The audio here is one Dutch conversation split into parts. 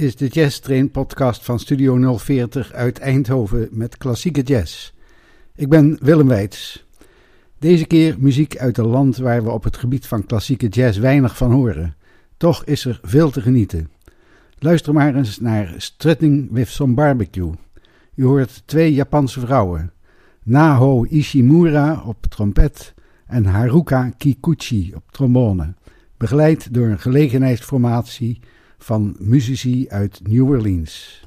Is de Jazz Train podcast van Studio 040 uit Eindhoven met klassieke jazz. Ik ben Willem Weits. Deze keer muziek uit een land waar we op het gebied van klassieke jazz weinig van horen. Toch is er veel te genieten. Luister maar eens naar Strutting with Some Barbecue. U hoort twee Japanse vrouwen. Naho Ishimura op trompet en Haruka Kikuchi op trombone. Begeleid door een gelegenheidsformatie van muzici uit New Orleans.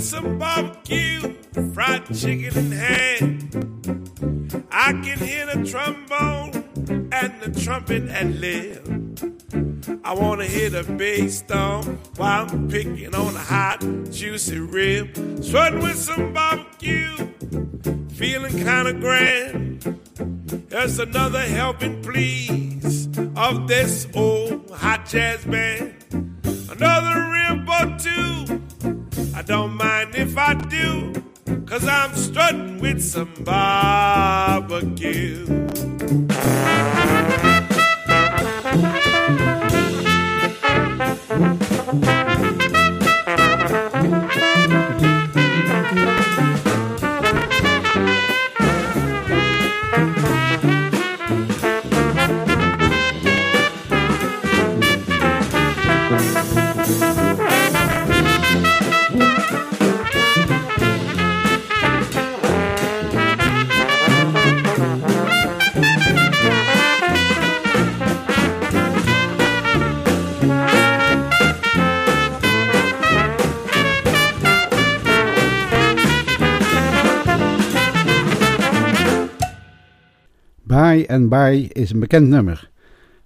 With some barbecue, fried chicken in hand. I can hear the trombone and the trumpet at lib. I wanna hear the bass stomp while I'm picking on a hot, juicy rib. Strutting with some barbecue, feeling kinda grand. There's another helping, please, of this old hot jazz band. Another rib or two, I don't mind if I do, cause I'm strutting with some barbecue. And Bye is een bekend nummer,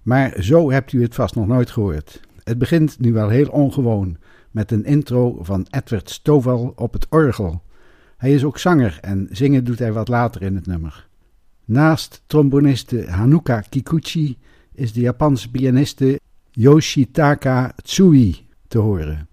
maar zo hebt u het vast nog nooit gehoord. Het begint nu wel heel ongewoon met een intro van Edward Stovall op het orgel. Hij is ook zanger en zingen doet hij wat later in het nummer. Naast tromboniste Hanuka Kikuchi is de Japanse pianiste Yoshitaka Tsui te horen.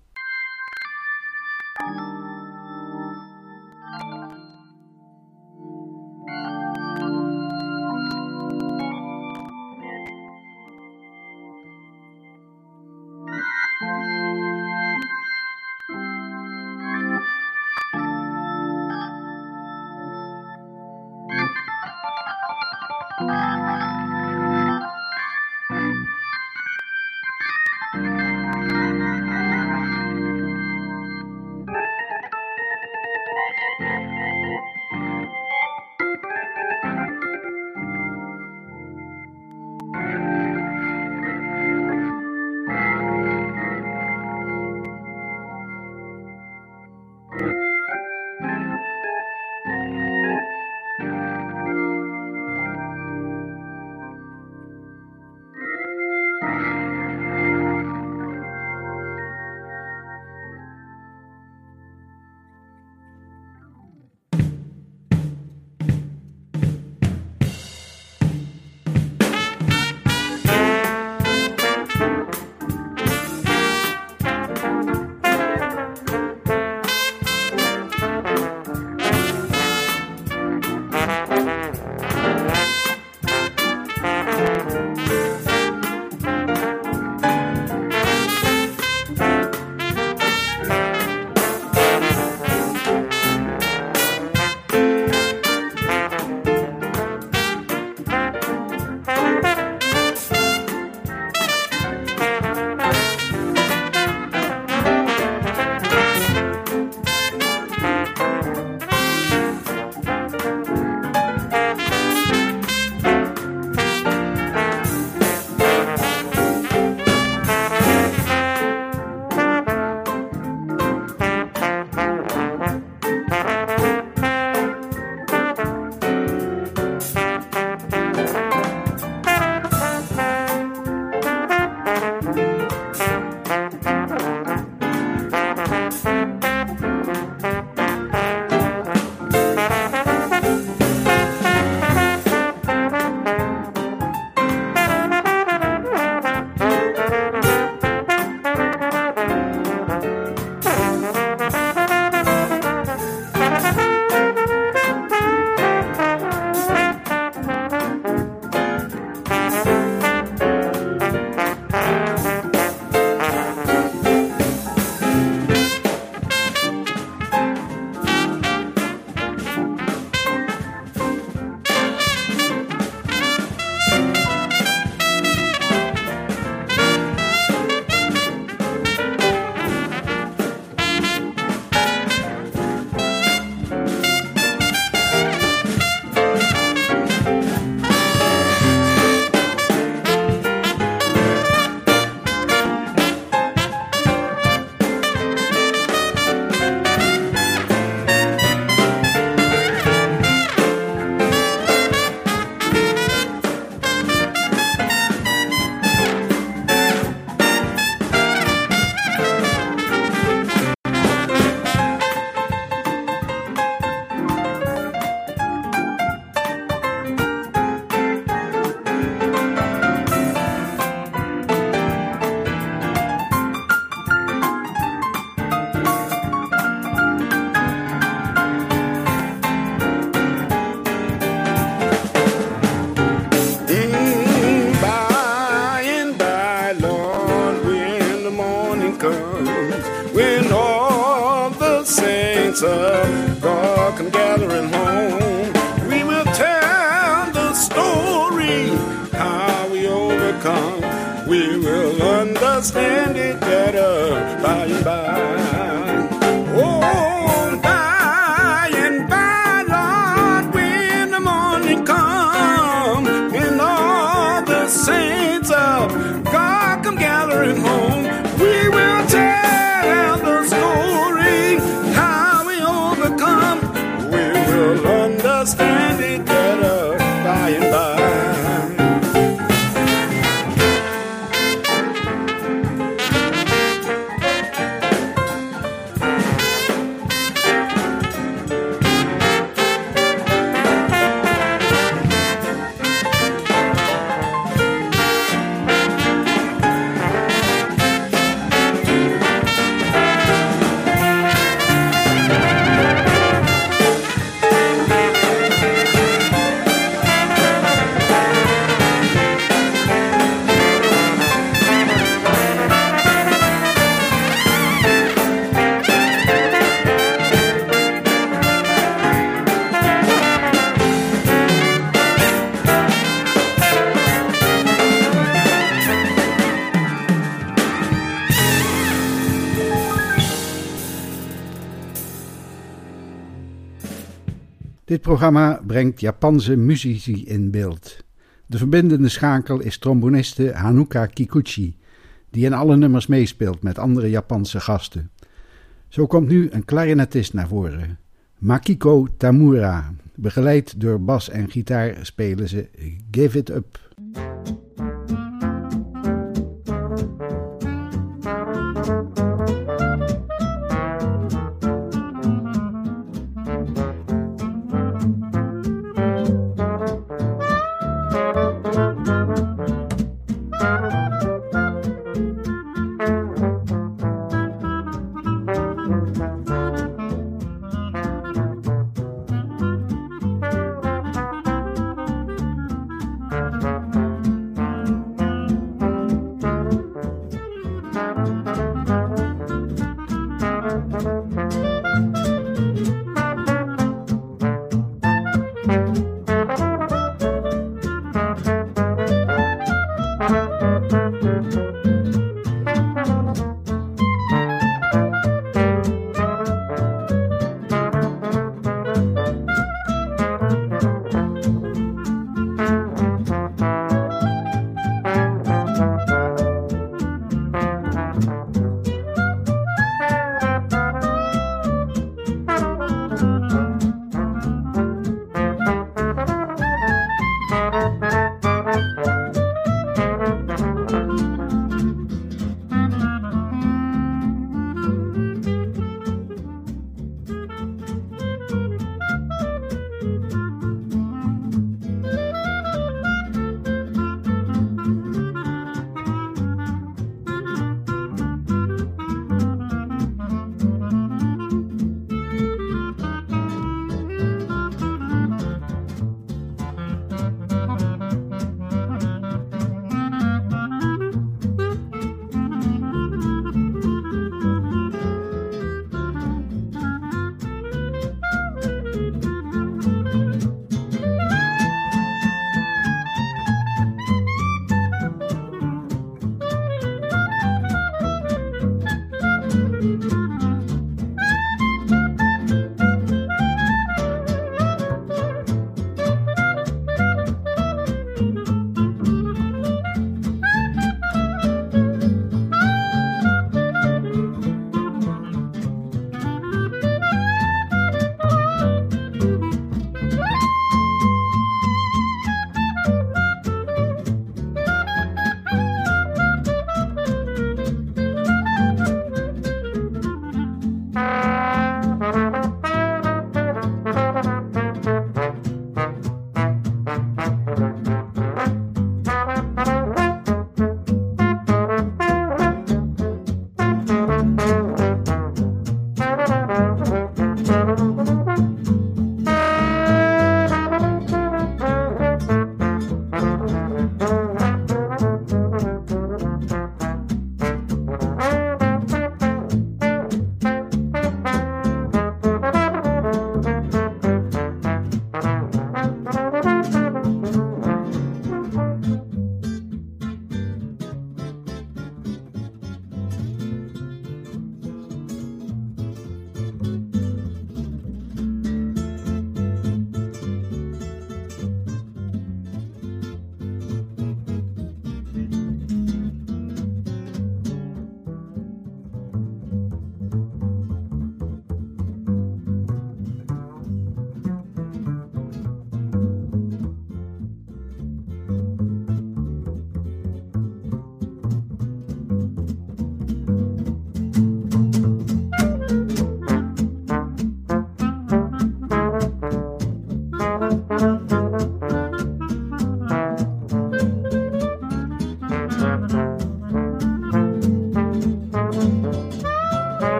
just programma brengt Japanse muzici in beeld. De verbindende schakel is tromboniste Hanuka Kikuchi, die in alle nummers meespeelt met andere Japanse gasten. Zo komt nu een klarinetist naar voren, Makiko Tamura. Begeleid door bas en gitaar spelen ze Give It Up.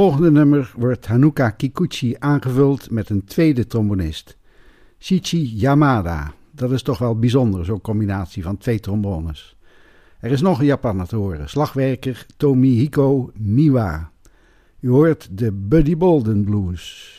Volgende nummer wordt Hanuka Kikuchi aangevuld met een tweede trombonist, Shichi Yamada. Dat is toch wel bijzonder, zo'n combinatie van twee trombones. Er is nog een Japaner te horen, slagwerker Tomihiko Miwa. U hoort de Buddy Bolden Blues.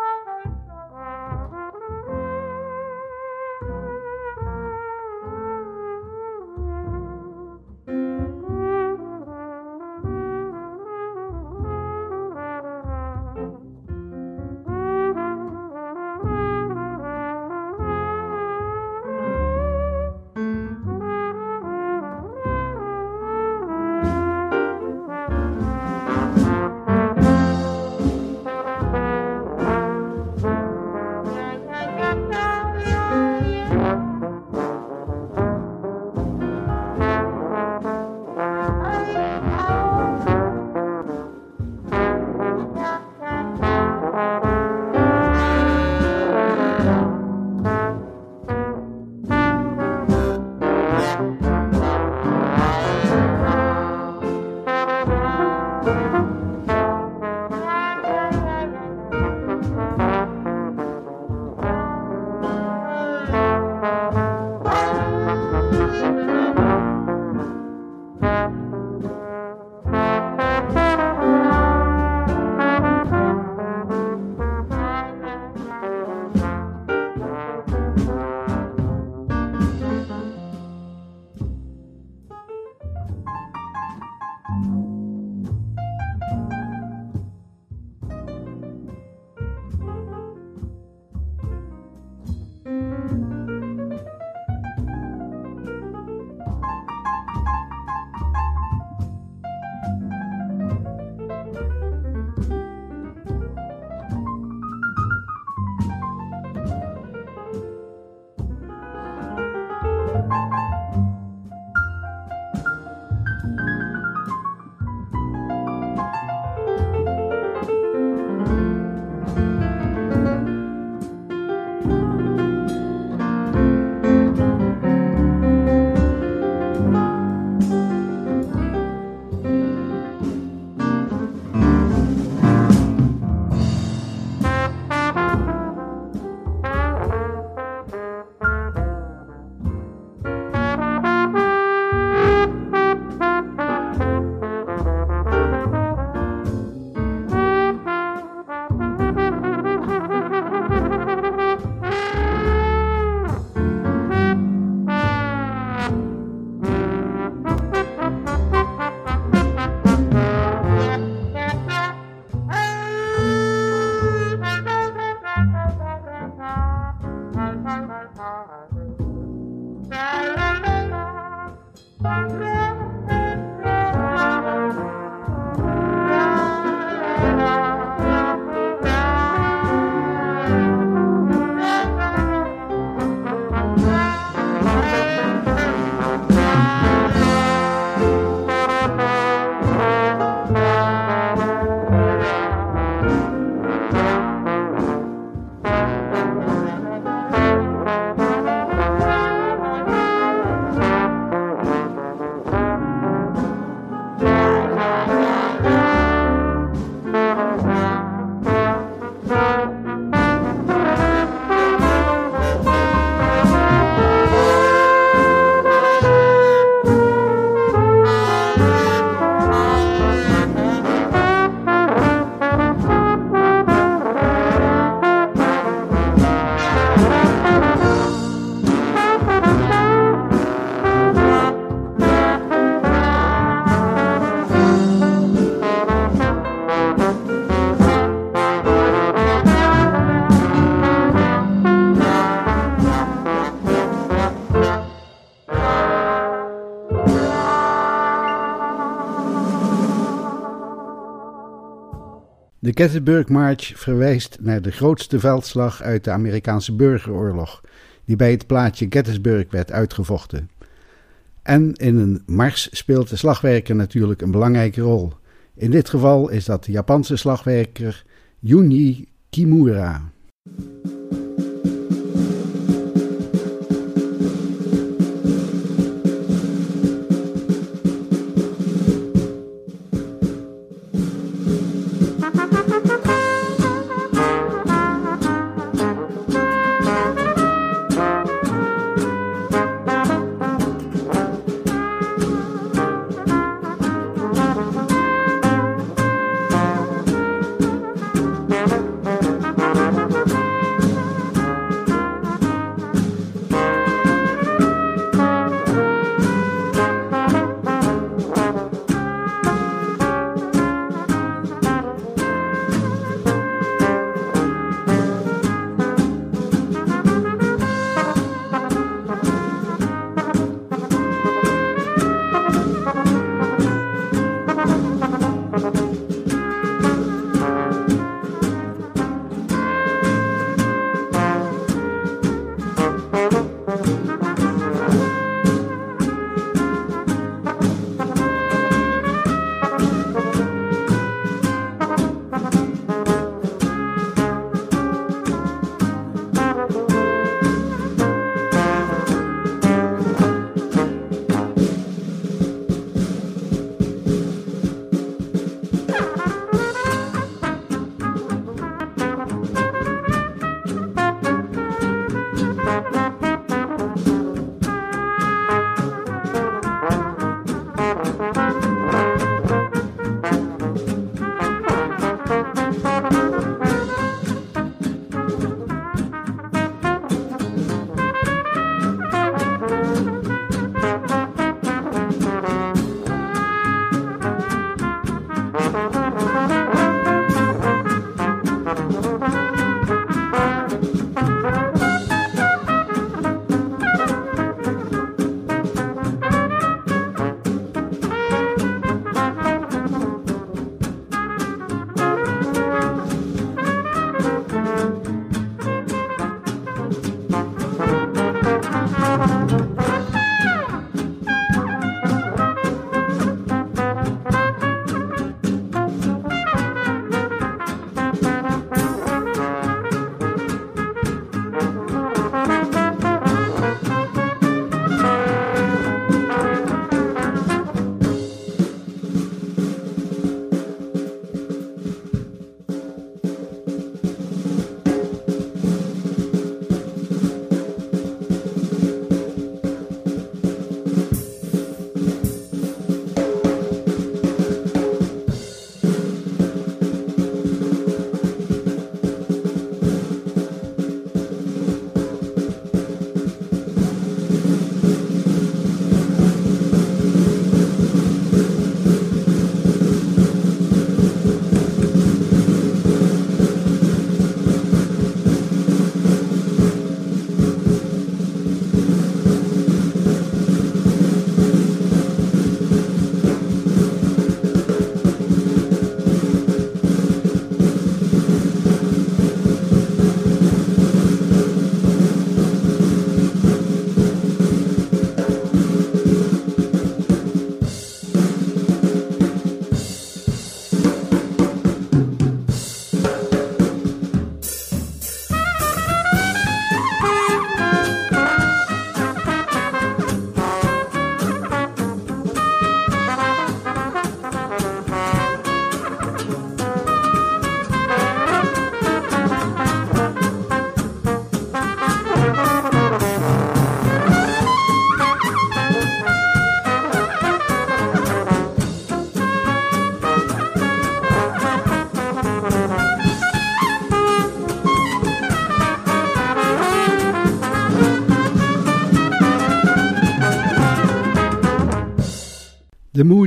De Gettysburg March verwijst naar de grootste veldslag uit de Amerikaanse burgeroorlog die bij het plaatje Gettysburg werd uitgevochten. En in een mars speelt de slagwerker natuurlijk een belangrijke rol. In dit geval is dat de Japanse slagwerker Junji Kimura.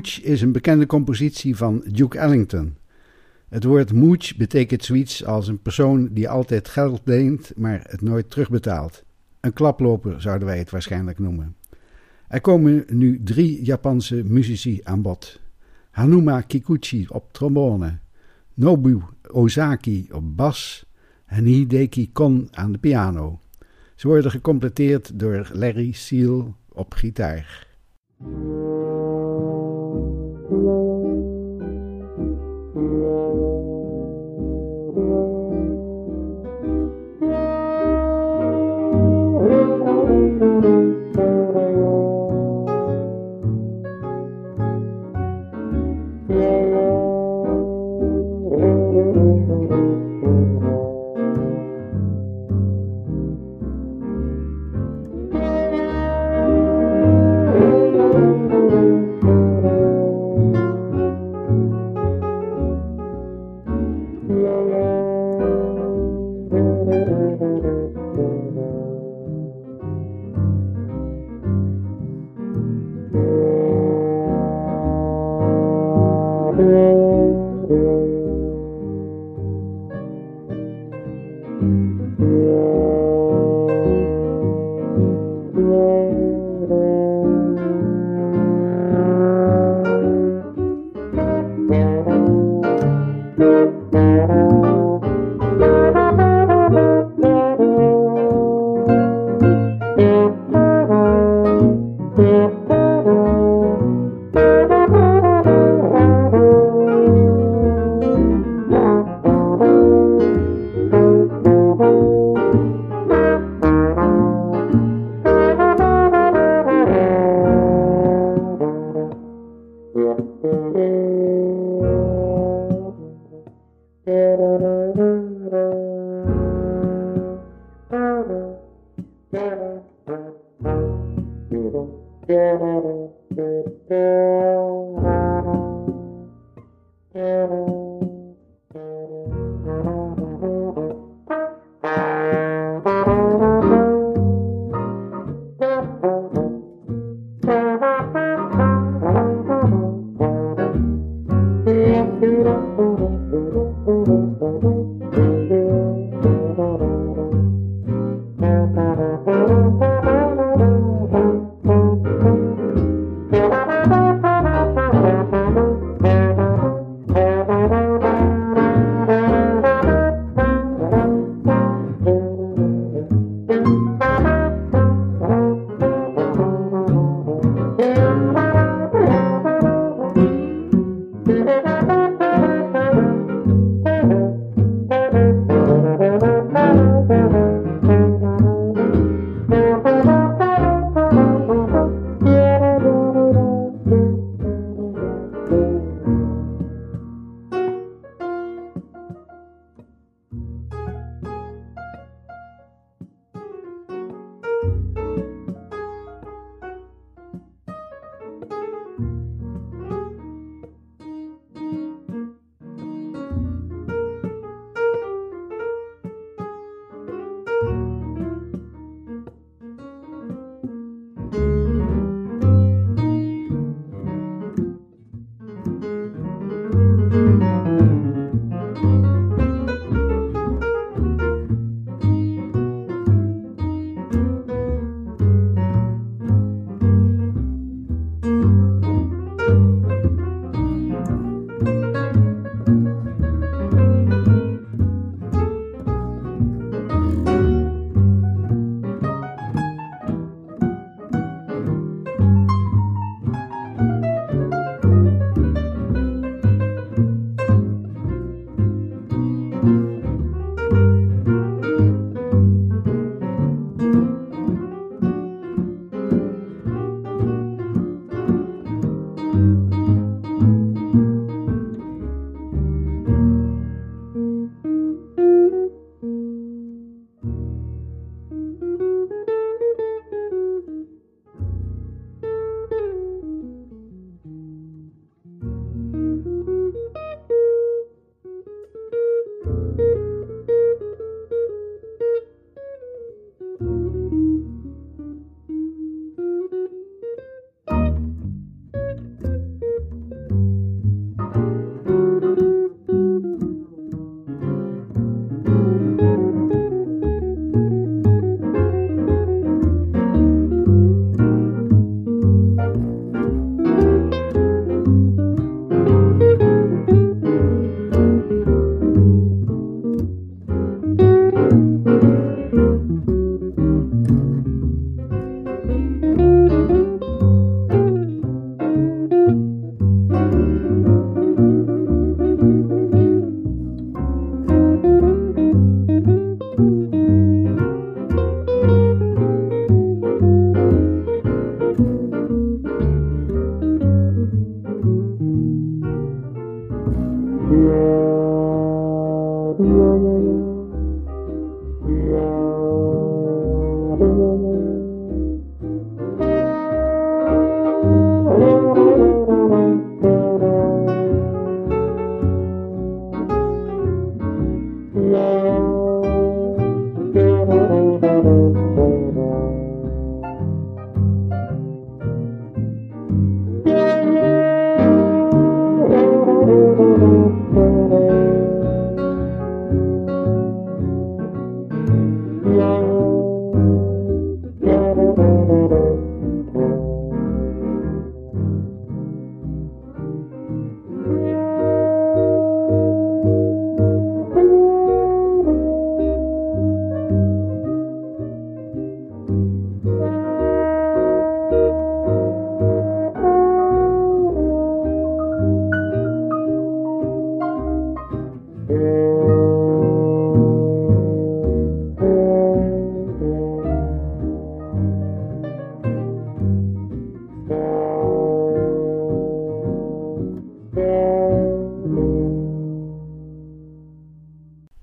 Mooch is een bekende compositie van Duke Ellington. Het woord mooch betekent zoiets als een persoon die altijd geld leent, maar het nooit terugbetaalt. Een klaploper zouden wij het waarschijnlijk noemen. Er komen nu drie Japanse muzici aan bod. Hanuma Kikuchi op trombone, Nobu Ozaki op bas en Hideki Kon aan de piano. Ze worden gecompleteerd door Larry Seal op gitaar.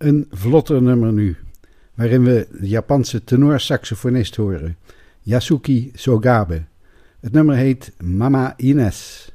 Een vlotter nummer nu, waarin we de Japanse tenorsaxofonist horen, Yasuki Sogabe. Het nummer heet Mama Ines.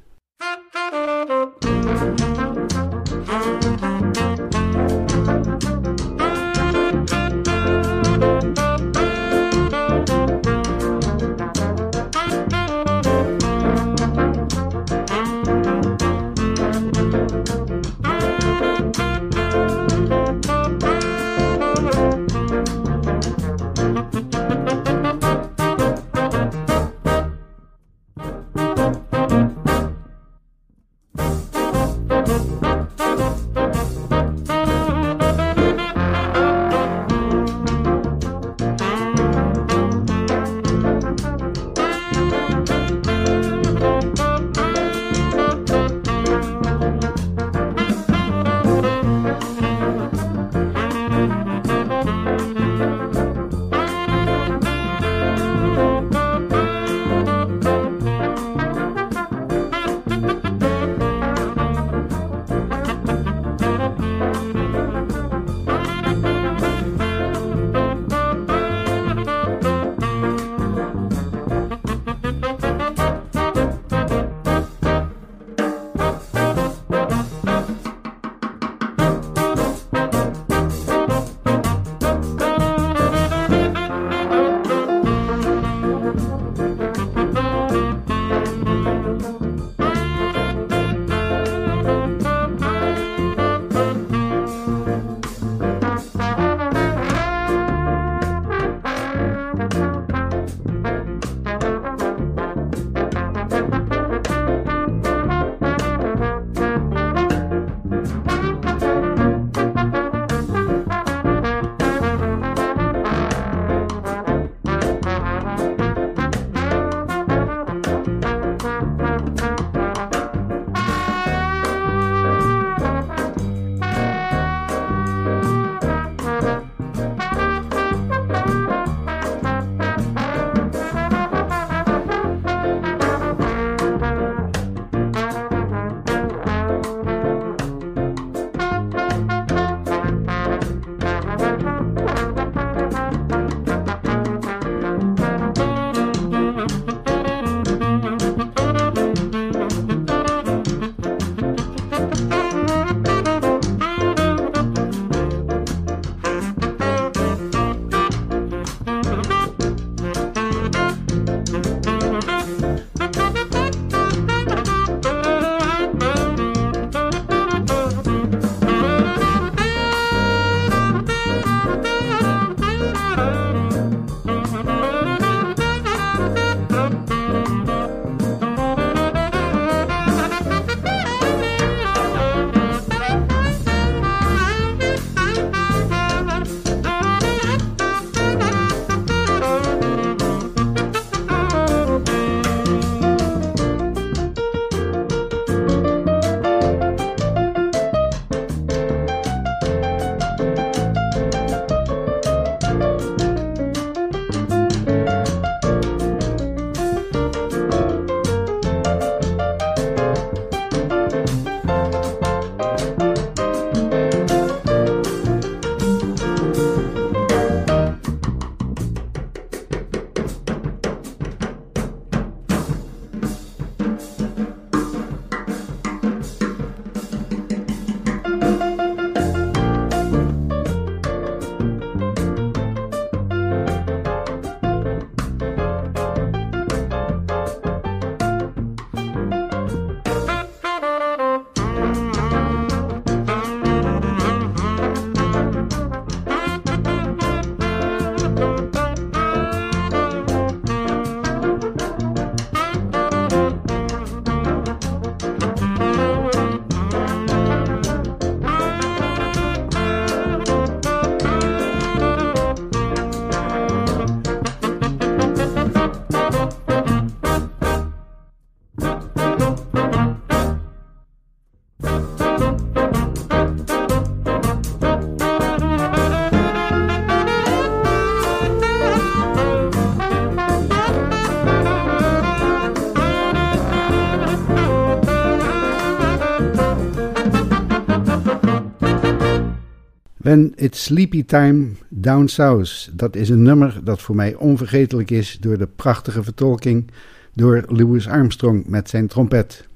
When It's Sleepy Time Down South. Dat is een nummer dat voor mij onvergetelijk is door de prachtige vertolking door Louis Armstrong met zijn trompet.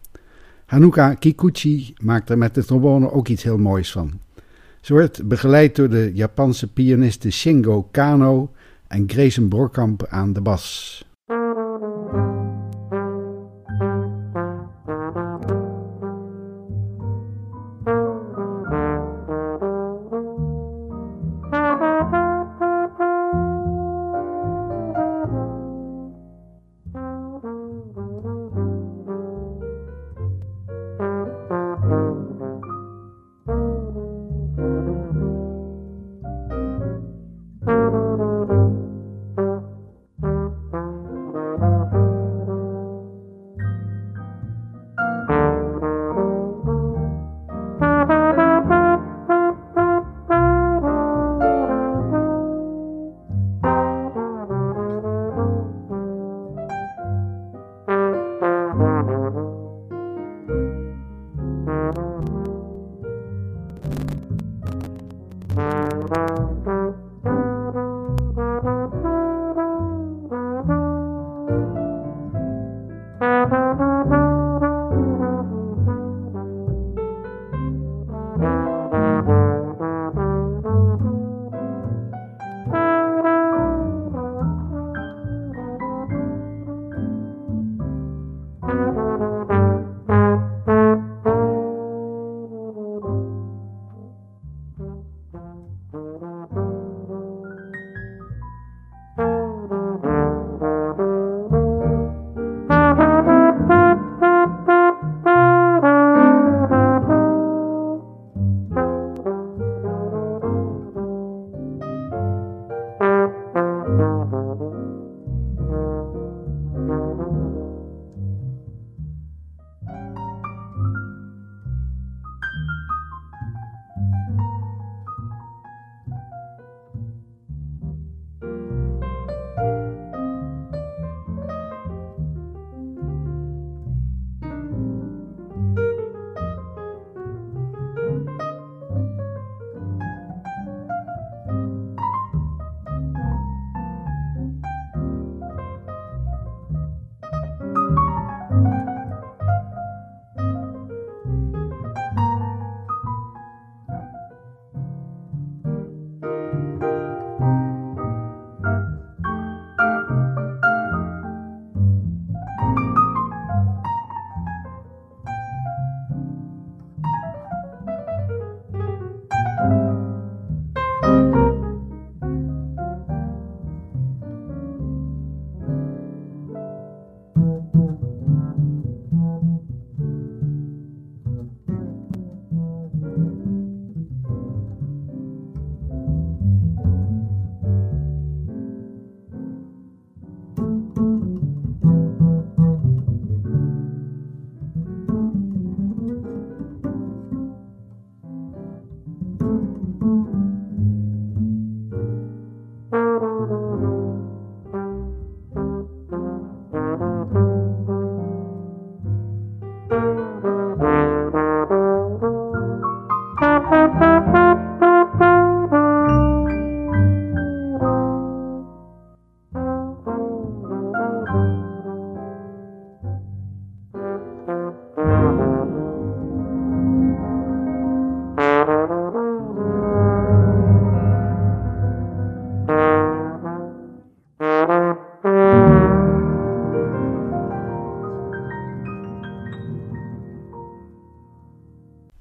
Hanuka Kikuchi maakt er met de trombone ook iets heel moois van. Ze wordt begeleid door de Japanse pianiste Shingo Kano en Grayson Borkamp aan de bas.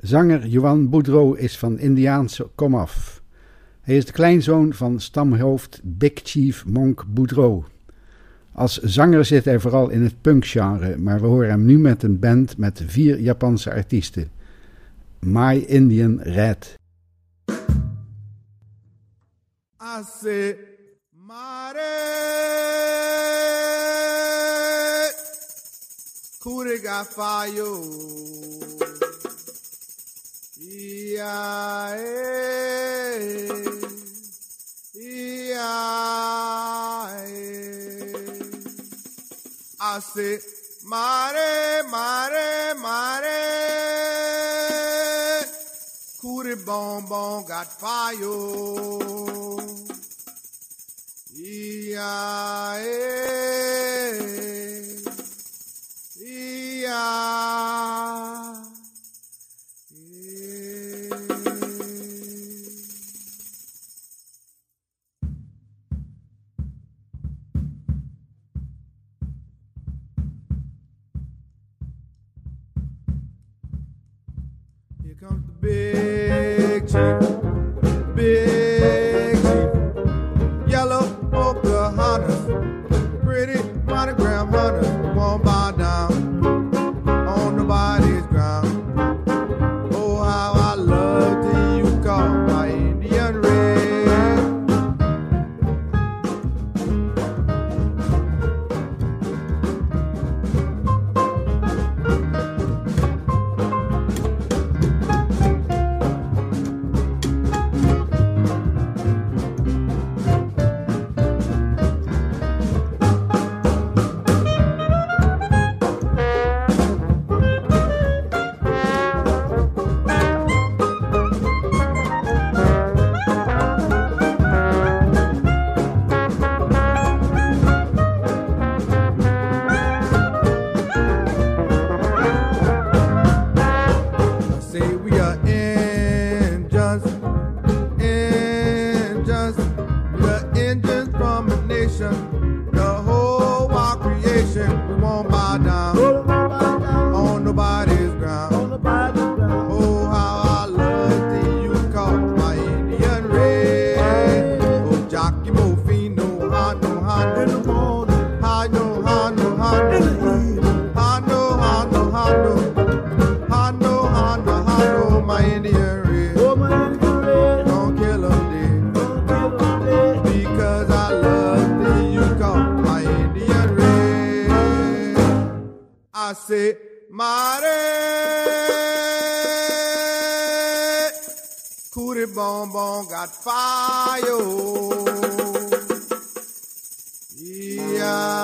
Zanger Johan Boudreau is van Indiaanse komaf. Hij is de kleinzoon van stamhoofd Big Chief Monk Boudreau. Als zanger zit hij vooral in het punkgenre, maar we horen hem nu met een band met vier Japanse artiesten. My Indian Red. Say, Mare, Fayo, I say, Mare, Mare, Mare, Kuri Bon Bon got fire. Yeah, Yeah.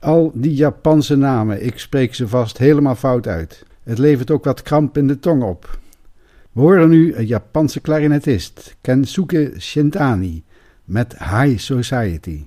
Al die Japanse namen, ik spreek ze vast helemaal fout uit. Het levert ook wat kramp in de tong op. We horen nu een Japanse klarinetist, Kensuke Shintani, met High Society.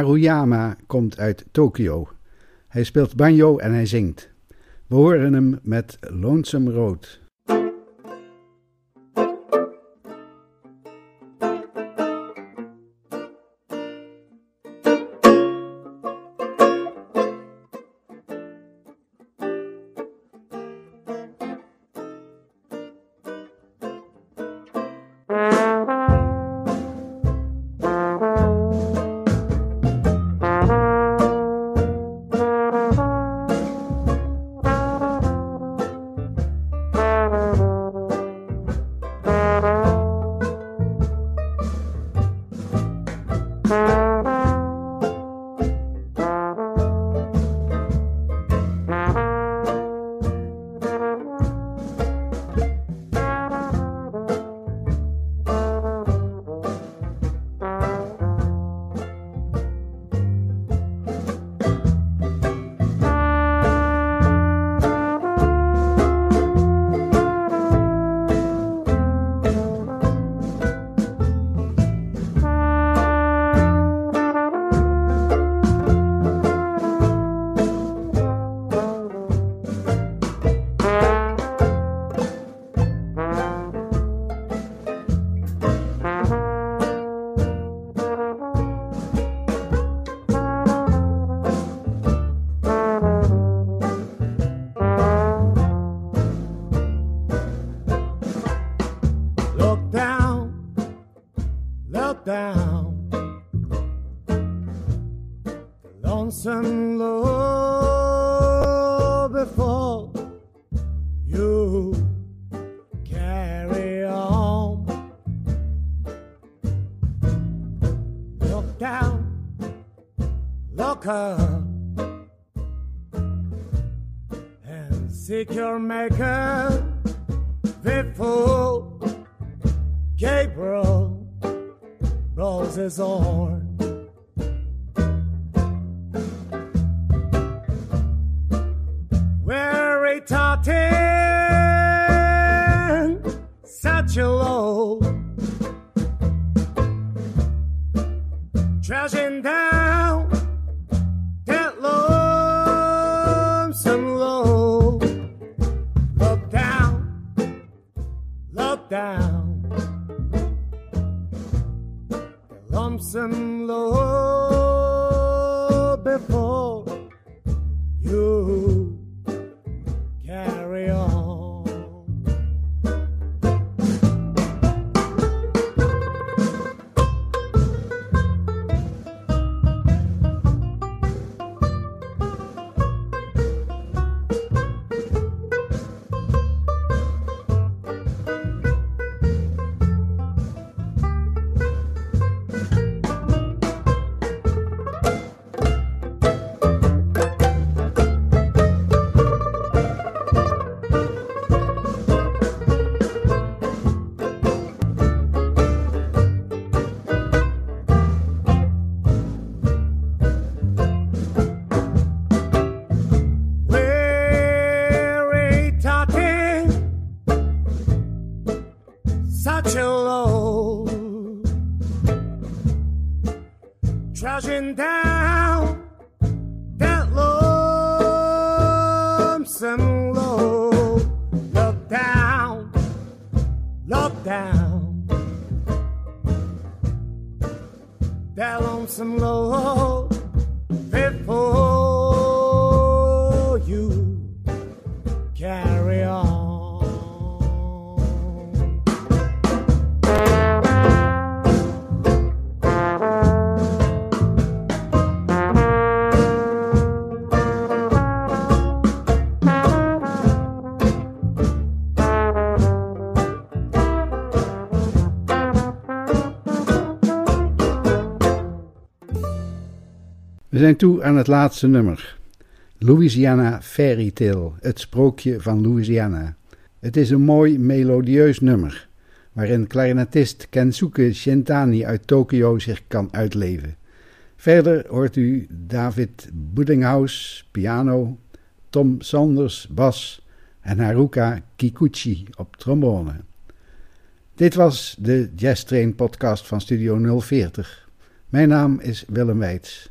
Maruyama komt uit Tokio. Hij speelt banjo en hij zingt. We horen hem met Lonesome Road. Gabriel rolls his horn. down that lonesome low. Love down, love down. That lonesome low before you carry zijn toe aan het laatste nummer. Louisiana Fairy Tale, het sprookje van Louisiana. Het is een mooi melodieus nummer, waarin clarinetist Kensuke Shintani uit Tokio zich kan uitleven. Verder hoort u David Buddinghouse, piano, Tom Sanders, bas en Haruka Kikuchi op trombone. Dit was de Jazz Train podcast van Studio 040. Mijn naam is Willem Weits.